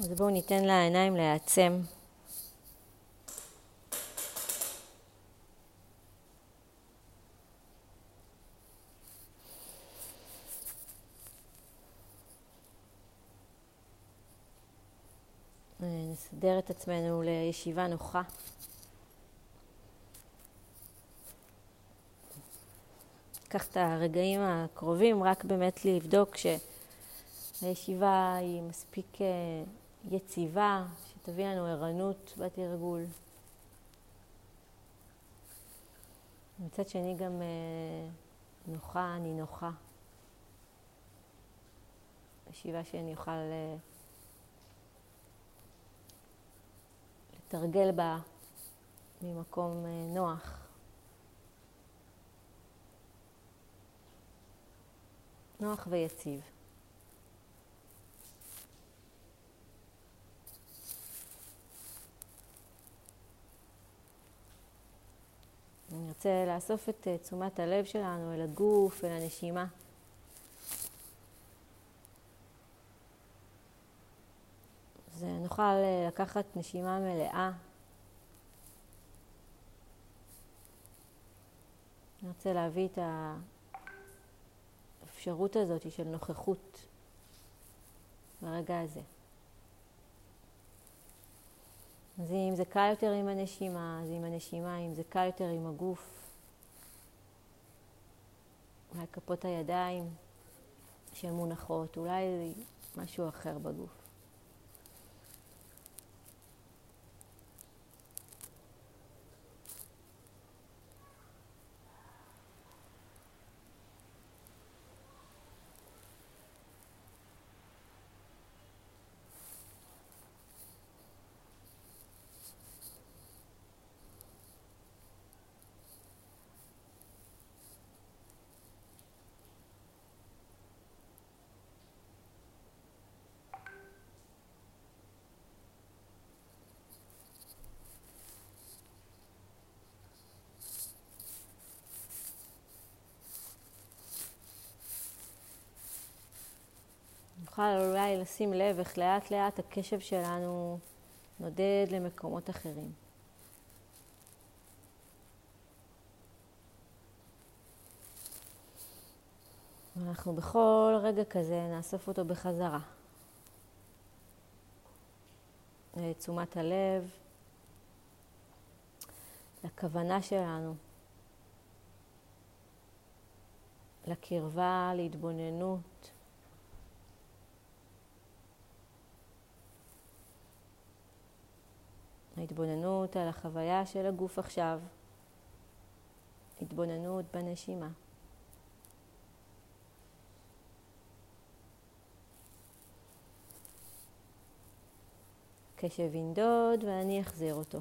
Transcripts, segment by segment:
אז בואו ניתן לעיניים להיעצם. נסדר את עצמנו לישיבה נוחה. ניקח את הרגעים הקרובים רק באמת לבדוק שהישיבה היא מספיק אה, יציבה, שתביא לנו ערנות בתרגול. מצד שני גם אה, נוחה, אני נוחה. ישיבה שאני אוכל אה, לתרגל בה ממקום נוח. נוח ויציב. אני רוצה לאסוף את אה, תשומת הלב שלנו אל הגוף, אל הנשימה. אז נוכל אה, לקחת נשימה מלאה. רוצה להביא את. האפשרות הזאת של נוכחות ברגע הזה. אז אם זה קל יותר עם הנשימה, אז עם הנשימה, אם זה קל יותר עם הגוף, אולי כפות הידיים שהן מונחות, אולי משהו אחר בגוף. נוכל אולי לשים לב איך לאט לאט הקשב שלנו נודד למקומות אחרים. ואנחנו בכל רגע כזה נאסוף אותו בחזרה. לתשומת הלב, לכוונה שלנו, לקרבה, להתבוננות. ההתבוננות על החוויה של הגוף עכשיו, התבוננות בנשימה. קשב ינדוד ואני אחזיר אותו.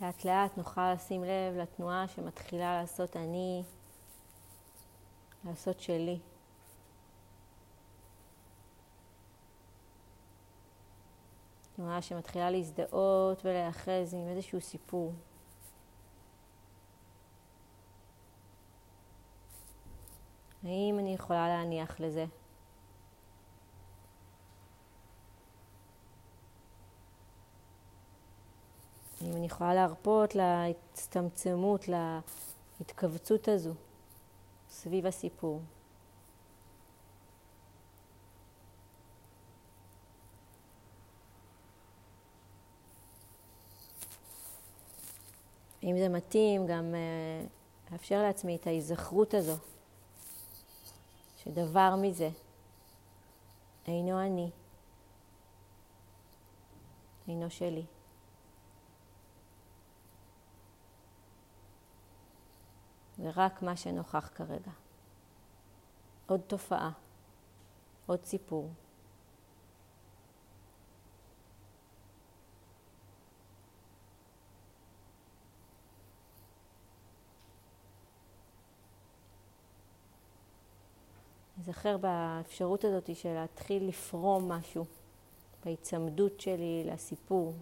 לאט לאט נוכל לשים לב לתנועה שמתחילה לעשות אני, לעשות שלי. תנועה שמתחילה להזדהות ולהיאחז עם איזשהו סיפור. האם אני יכולה להניח לזה? אני יכולה להרפות להצטמצמות, להתכווצות הזו סביב הסיפור. אם זה מתאים, גם אה, לאפשר לעצמי את ההיזכרות הזו, שדבר מזה אינו אני, אינו שלי. זה רק מה שנוכח כרגע. עוד תופעה, עוד סיפור. להיזכר באפשרות הזאת של להתחיל לפרום משהו, בהיצמדות שלי לסיפור.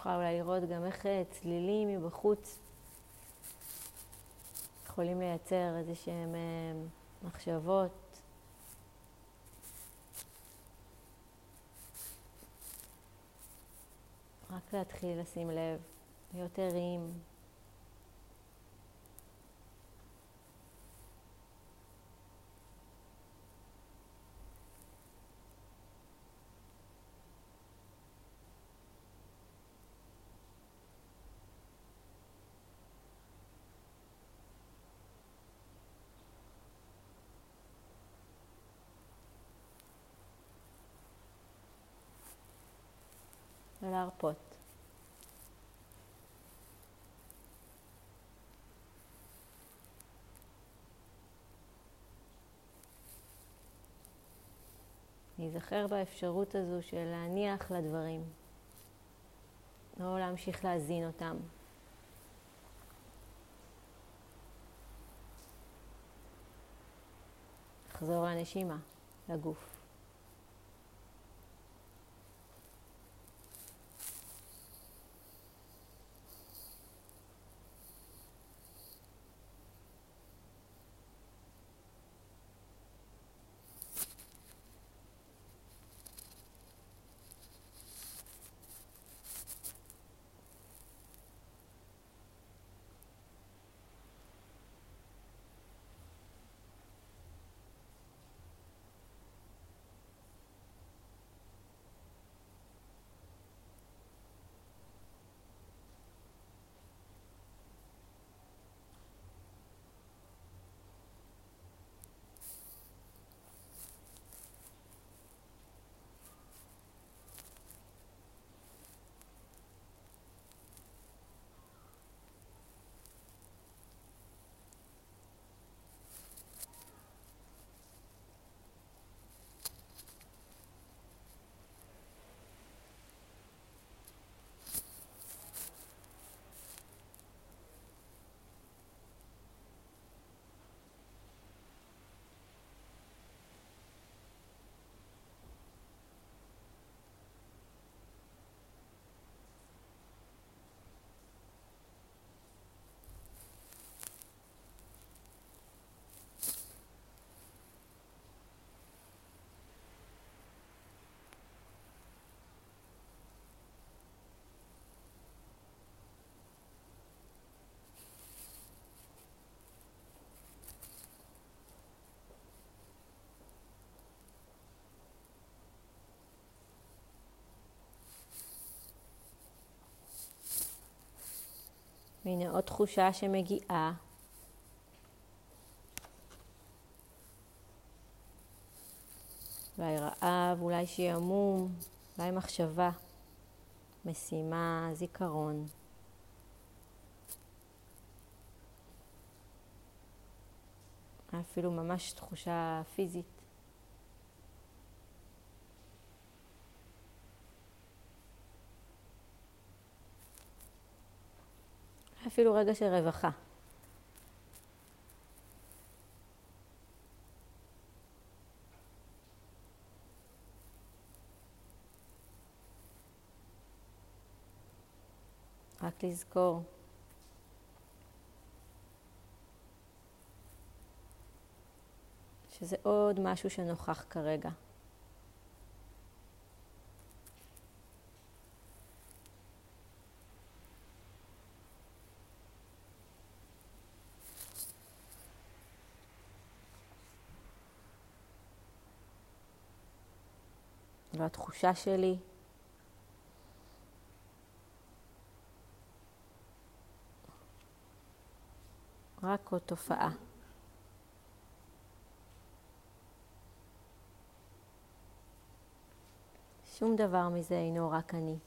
יכולה אולי לראות גם איך אה, צלילים מבחוץ יכולים לייצר איזה שהם אה, מחשבות. רק להתחיל לשים לב, להיות ערים. ולהרפות. להיזכר באפשרות הזו של להניח לדברים, לא להמשיך להזין אותם. לחזור לנשימה, לגוף. והנה עוד תחושה שמגיעה. אולי רעב, אולי שעמום, אולי מחשבה, משימה, זיכרון. אפילו ממש תחושה פיזית. אפילו רגע של רווחה. רק לזכור שזה עוד משהו שנוכח כרגע. והתחושה שלי רק עוד תופעה. שום דבר מזה אינו רק אני.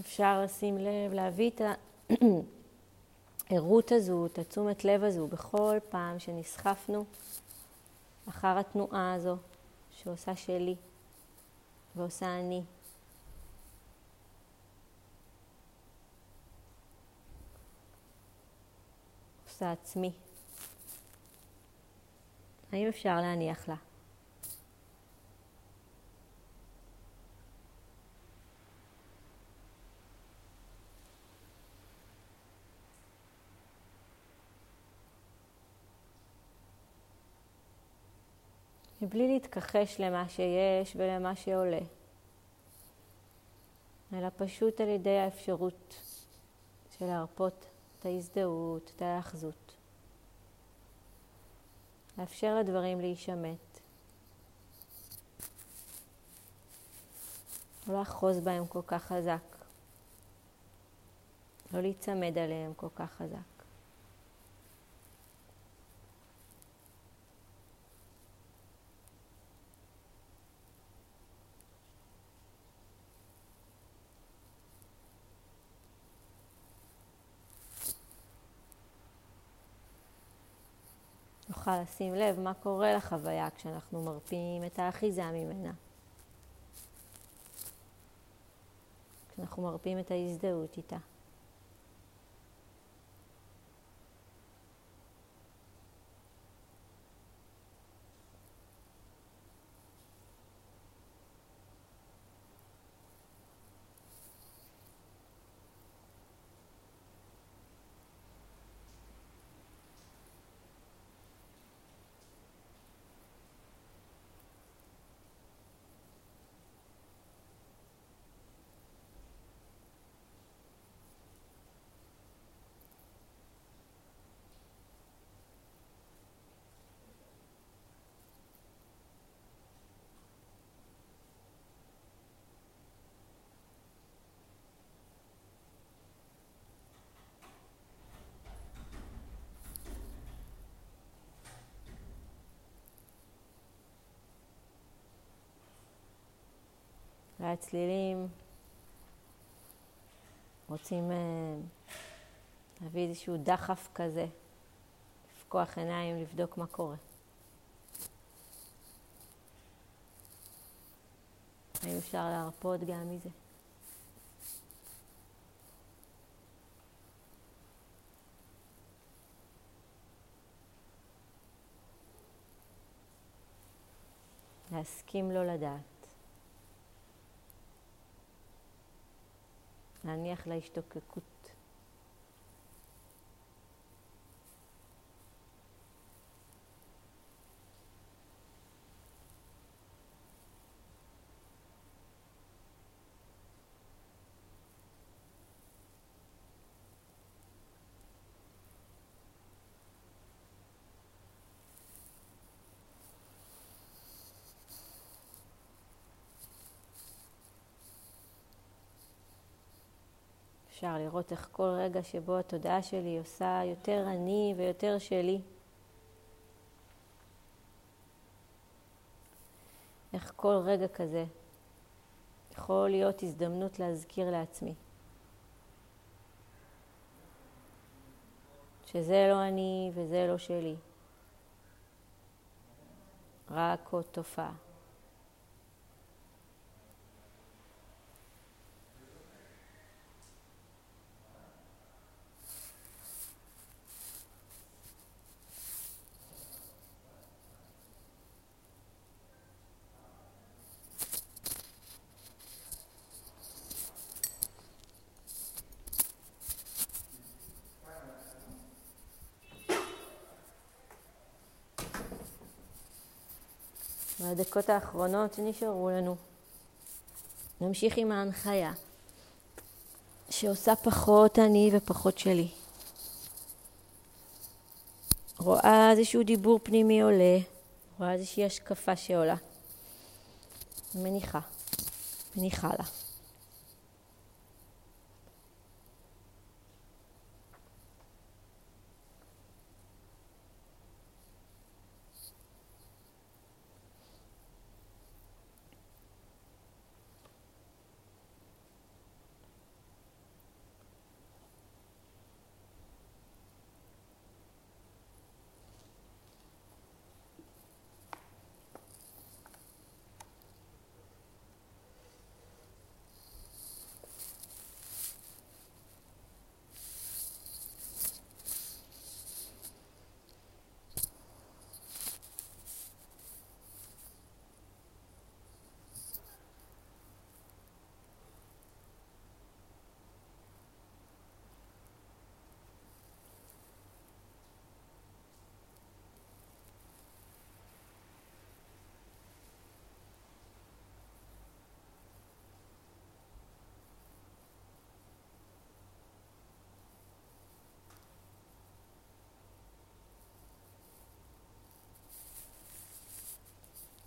אפשר לשים לב, להביא את הערות הזו, את התשומת לב הזו, בכל פעם שנסחפנו אחר התנועה הזו שעושה שלי ועושה אני. עושה עצמי. האם אפשר להניח לה? מבלי להתכחש למה שיש ולמה שעולה, אלא פשוט על ידי האפשרות של להרפות את ההזדהות, את ההאחזות. לאפשר לדברים להישמט. לא לאחוז בהם כל כך חזק. לא להיצמד עליהם כל כך חזק. נוכל לשים לב מה קורה לחוויה כשאנחנו מרפים את האחיזה ממנה. כשאנחנו מרפים את ההזדהות איתה. והצלילים רוצים אה, להביא איזשהו דחף כזה, לפקוח עיניים, לבדוק מה קורה. האם אפשר להרפות גם מזה? להסכים לא לדעת. להניח להשתוקקות. אפשר לראות איך כל רגע שבו התודעה שלי עושה יותר אני ויותר שלי, איך כל רגע כזה יכול להיות הזדמנות להזכיר לעצמי שזה לא אני וזה לא שלי, רק עוד תופעה. בדקות האחרונות שנשארו לנו. נמשיך עם ההנחיה, שעושה פחות אני ופחות שלי. רואה איזשהו דיבור פנימי עולה, רואה איזושהי השקפה שעולה. מניחה, מניחה לה.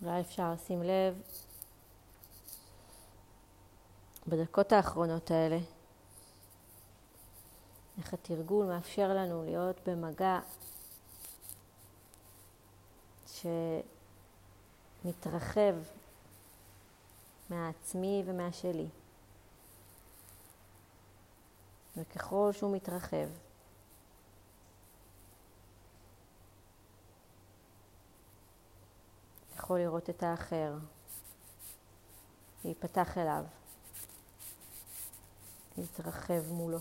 אולי אפשר לשים לב בדקות האחרונות האלה, איך התרגול מאפשר לנו להיות במגע שמתרחב מהעצמי ומהשלי. וככל שהוא מתרחב, יכול לראות את האחר, להיפתח אליו, להתרחב מולו.